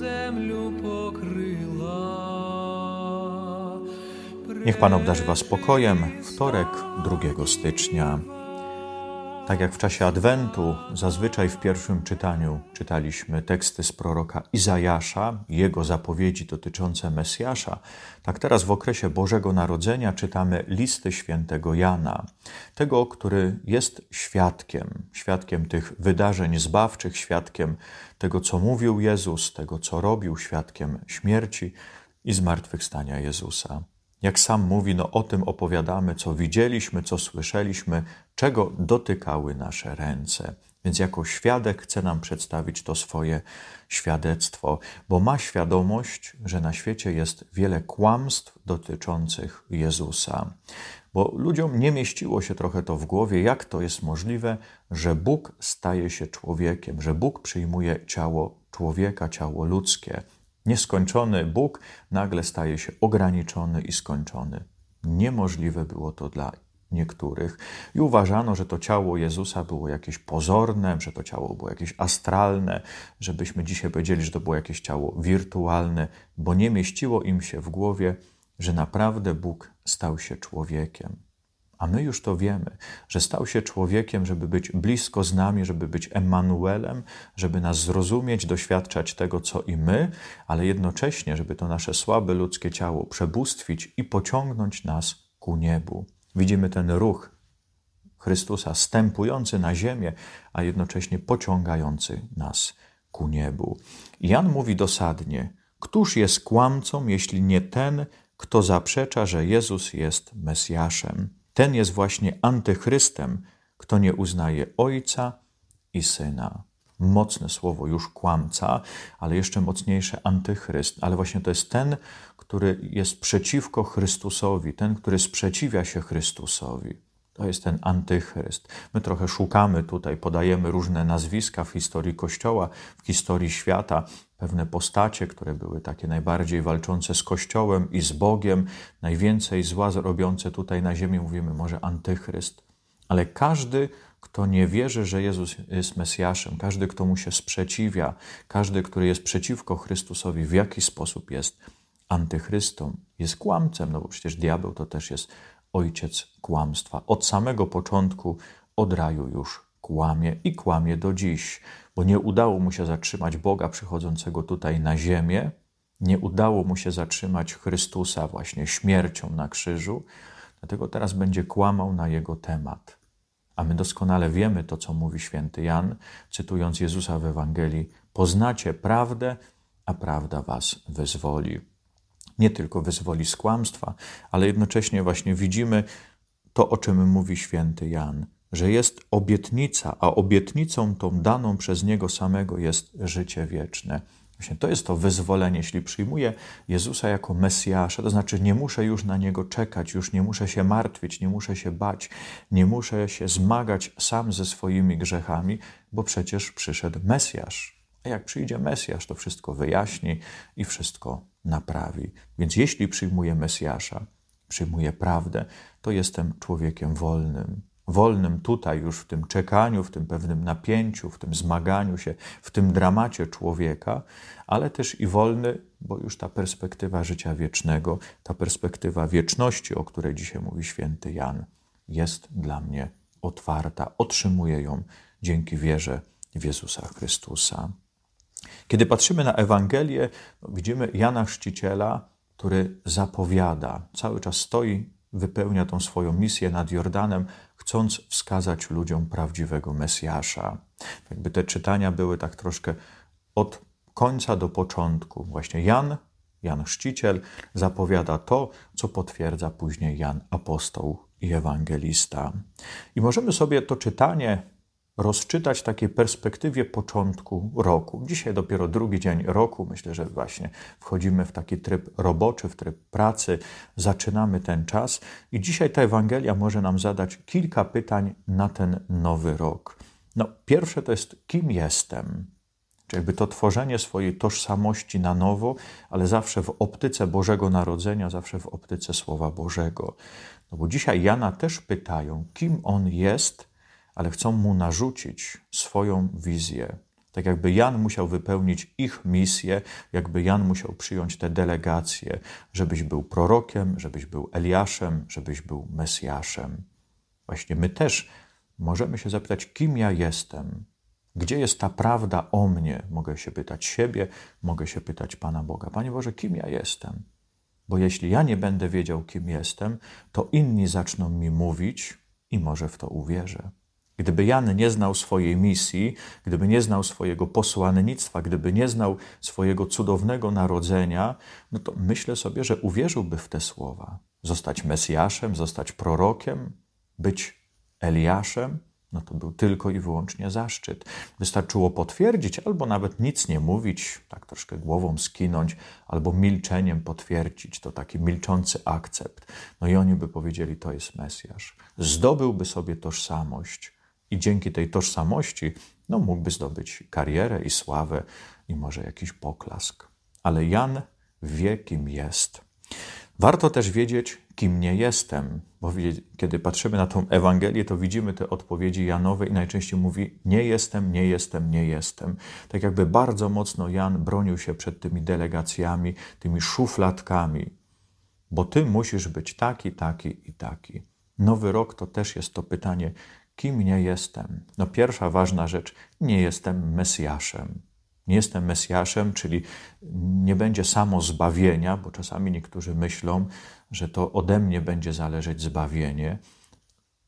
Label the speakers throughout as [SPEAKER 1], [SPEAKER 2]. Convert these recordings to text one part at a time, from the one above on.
[SPEAKER 1] крилом землю покрила.
[SPEAKER 2] Niech Pan obdarzy Was spokojem. Wtorek 2 stycznia. Tak jak w czasie Adwentu, zazwyczaj w pierwszym czytaniu czytaliśmy teksty z proroka Izajasza, jego zapowiedzi dotyczące Mesjasza, tak teraz w okresie Bożego Narodzenia czytamy listy świętego Jana, tego, który jest świadkiem, świadkiem tych wydarzeń zbawczych, świadkiem tego, co mówił Jezus, tego, co robił, świadkiem śmierci i zmartwychwstania Jezusa. Jak sam mówi, no o tym opowiadamy, co widzieliśmy, co słyszeliśmy, czego dotykały nasze ręce. Więc jako świadek chce nam przedstawić to swoje świadectwo, bo ma świadomość, że na świecie jest wiele kłamstw dotyczących Jezusa. Bo ludziom nie mieściło się trochę to w głowie, jak to jest możliwe, że Bóg staje się człowiekiem, że Bóg przyjmuje ciało człowieka, ciało ludzkie. Nieskończony Bóg nagle staje się ograniczony i skończony. Niemożliwe było to dla niektórych i uważano, że to ciało Jezusa było jakieś pozorne, że to ciało było jakieś astralne, żebyśmy dzisiaj powiedzieli, że to było jakieś ciało wirtualne, bo nie mieściło im się w głowie, że naprawdę Bóg stał się człowiekiem. A my już to wiemy, że stał się człowiekiem, żeby być blisko z nami, żeby być Emanuelem, żeby nas zrozumieć, doświadczać tego, co i my, ale jednocześnie, żeby to nasze słabe ludzkie ciało przebóstwić i pociągnąć nas ku niebu. Widzimy ten ruch Chrystusa stępujący na ziemię, a jednocześnie pociągający nas ku niebu. Jan mówi dosadnie: Któż jest kłamcą, jeśli nie ten, kto zaprzecza, że Jezus jest Mesjaszem? Ten jest właśnie antychrystem, kto nie uznaje Ojca i Syna. Mocne słowo, już kłamca, ale jeszcze mocniejsze antychryst. Ale właśnie to jest ten, który jest przeciwko Chrystusowi, ten, który sprzeciwia się Chrystusowi. To jest ten antychryst. My trochę szukamy tutaj, podajemy różne nazwiska w historii Kościoła, w historii świata, pewne postacie, które były takie najbardziej walczące z Kościołem i z Bogiem, najwięcej zła robiące tutaj na ziemi, mówimy może antychryst. Ale każdy, kto nie wierzy, że Jezus jest Mesjaszem, każdy, kto mu się sprzeciwia, każdy, który jest przeciwko Chrystusowi, w jaki sposób jest antychrystą, jest kłamcem, no bo przecież diabeł to też jest ojciec kłamstwa. Od samego początku od raju już kłamie i kłamie do dziś, bo nie udało mu się zatrzymać Boga przychodzącego tutaj na ziemię, nie udało mu się zatrzymać Chrystusa właśnie śmiercią na krzyżu, dlatego teraz będzie kłamał na jego temat. A my doskonale wiemy to, co mówi święty Jan, cytując Jezusa w Ewangelii: Poznacie prawdę, a prawda was wyzwoli nie tylko wyzwoli z kłamstwa, ale jednocześnie właśnie widzimy to, o czym mówi święty Jan, że jest obietnica, a obietnicą tą daną przez Niego samego jest życie wieczne. Właśnie to jest to wyzwolenie. Jeśli przyjmuję Jezusa jako Mesjasza, to znaczy nie muszę już na Niego czekać, już nie muszę się martwić, nie muszę się bać, nie muszę się zmagać sam ze swoimi grzechami, bo przecież przyszedł Mesjasz. A jak przyjdzie Mesjasz, to wszystko wyjaśni i wszystko naprawi. Więc jeśli przyjmuję Mesjasza, przyjmuję prawdę, to jestem człowiekiem wolnym. Wolnym tutaj już w tym czekaniu, w tym pewnym napięciu, w tym zmaganiu się, w tym dramacie człowieka, ale też i wolny, bo już ta perspektywa życia wiecznego, ta perspektywa wieczności, o której dzisiaj mówi święty Jan, jest dla mnie otwarta. Otrzymuję ją dzięki wierze w Jezusa Chrystusa. Kiedy patrzymy na Ewangelię, widzimy Jana Chrzciciela, który zapowiada, cały czas stoi, wypełnia tą swoją misję nad Jordanem, chcąc wskazać ludziom prawdziwego Mesjasza. Jakby te czytania były tak troszkę od końca do początku. Właśnie Jan, Jan Chrzciciel zapowiada to, co potwierdza później Jan Apostoł i Ewangelista. I możemy sobie to czytanie rozczytać takiej perspektywie początku roku. Dzisiaj dopiero drugi dzień roku, myślę, że właśnie wchodzimy w taki tryb roboczy, w tryb pracy, zaczynamy ten czas i dzisiaj ta Ewangelia może nam zadać kilka pytań na ten nowy rok. No, pierwsze to jest, kim jestem? Czyli jakby to tworzenie swojej tożsamości na nowo, ale zawsze w optyce Bożego Narodzenia, zawsze w optyce Słowa Bożego. No bo dzisiaj Jana też pytają, kim on jest, ale chcą mu narzucić swoją wizję, Tak jakby Jan musiał wypełnić ich misję, jakby Jan musiał przyjąć te delegacje, żebyś był prorokiem, żebyś był Eliaszem, żebyś był Mesjaszem. Właśnie my też możemy się zapytać, kim ja jestem, gdzie jest ta prawda o mnie? Mogę się pytać siebie, mogę się pytać Pana Boga. Panie Boże, kim ja jestem? Bo jeśli ja nie będę wiedział, kim jestem, to inni zaczną mi mówić i może w to uwierzę. Gdyby Jan nie znał swojej misji, gdyby nie znał swojego posłannictwa, gdyby nie znał swojego cudownego narodzenia, no to myślę sobie, że uwierzyłby w te słowa. Zostać Mesjaszem, zostać prorokiem, być Eliaszem, no to był tylko i wyłącznie zaszczyt. Wystarczyło potwierdzić, albo nawet nic nie mówić, tak troszkę głową skinąć, albo milczeniem potwierdzić. To taki milczący akcept. No i oni by powiedzieli, to jest Mesjasz. Zdobyłby sobie tożsamość i dzięki tej tożsamości no, mógłby zdobyć karierę i sławę i może jakiś poklask. Ale Jan wie, kim jest. Warto też wiedzieć, kim nie jestem, bo kiedy patrzymy na tą Ewangelię, to widzimy te odpowiedzi Janowe i najczęściej mówi: Nie jestem, nie jestem, nie jestem. Tak jakby bardzo mocno Jan bronił się przed tymi delegacjami, tymi szufladkami, bo ty musisz być taki, taki i taki. Nowy rok to też jest to pytanie, kim nie jestem. No, pierwsza ważna rzecz: nie jestem Mesjaszem. Nie jestem Mesjaszem, czyli nie będzie samo zbawienia, bo czasami niektórzy myślą, że to ode mnie będzie zależeć zbawienie.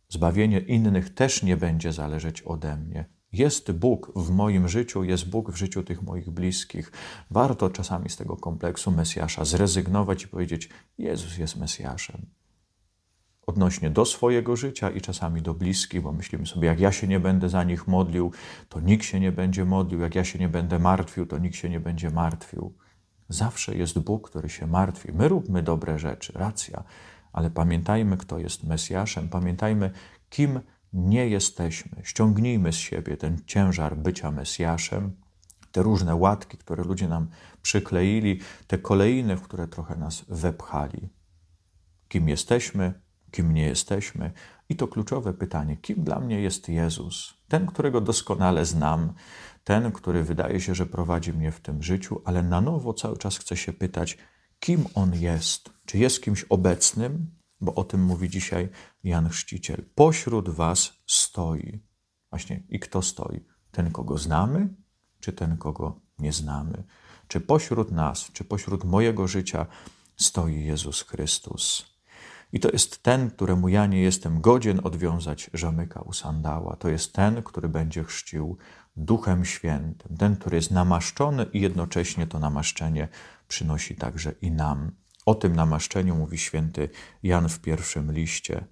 [SPEAKER 2] Zbawienie innych też nie będzie zależeć ode mnie. Jest Bóg w moim życiu, jest Bóg w życiu tych moich bliskich. Warto czasami z tego kompleksu Mesjasza zrezygnować i powiedzieć: Jezus jest Mesjaszem odnośnie do swojego życia i czasami do bliskich, bo myślimy sobie, jak ja się nie będę za nich modlił, to nikt się nie będzie modlił, jak ja się nie będę martwił, to nikt się nie będzie martwił. Zawsze jest Bóg, który się martwi. My róbmy dobre rzeczy, racja, ale pamiętajmy, kto jest Mesjaszem, pamiętajmy, kim nie jesteśmy. Ściągnijmy z siebie ten ciężar bycia Mesjaszem, te różne łatki, które ludzie nam przykleili, te kolejne, w które trochę nas wepchali. Kim jesteśmy, kim nie jesteśmy. I to kluczowe pytanie: kim dla mnie jest Jezus? Ten, którego doskonale znam, ten, który wydaje się, że prowadzi mnie w tym życiu, ale na nowo cały czas chcę się pytać, kim on jest? Czy jest kimś obecnym? Bo o tym mówi dzisiaj Jan Chrzciciel. Pośród was stoi. Właśnie, i kto stoi? Ten, kogo znamy, czy ten, kogo nie znamy? Czy pośród nas, czy pośród mojego życia stoi Jezus Chrystus? I to jest ten, któremu ja nie jestem godzien odwiązać żamyka u sandała. To jest ten, który będzie chrzcił Duchem Świętym. Ten, który jest namaszczony i jednocześnie to namaszczenie przynosi także i nam. O tym namaszczeniu mówi święty Jan w pierwszym liście.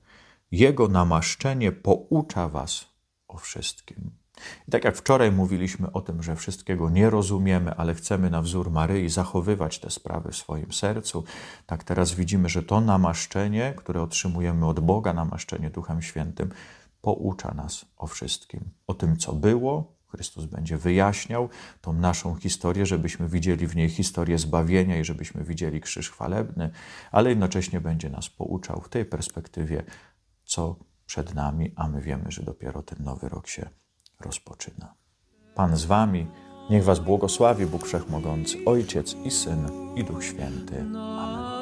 [SPEAKER 2] Jego namaszczenie poucza was o wszystkim. I tak jak wczoraj mówiliśmy o tym, że wszystkiego nie rozumiemy, ale chcemy na wzór Maryi zachowywać te sprawy w swoim sercu, tak teraz widzimy, że to namaszczenie, które otrzymujemy od Boga, namaszczenie Duchem Świętym, poucza nas o wszystkim. O tym, co było, Chrystus będzie wyjaśniał tą naszą historię, żebyśmy widzieli w niej historię zbawienia i żebyśmy widzieli krzyż chwalebny, ale jednocześnie będzie nas pouczał w tej perspektywie, co przed nami, a my wiemy, że dopiero ten nowy rok się rozpoczyna. Pan z wami, niech was błogosławi Bóg Wszechmogący, Ojciec i Syn i Duch Święty. Amen.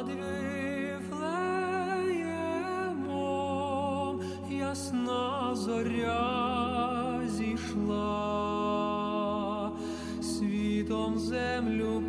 [SPEAKER 1] Ясна зоря зійшла, світом землю по.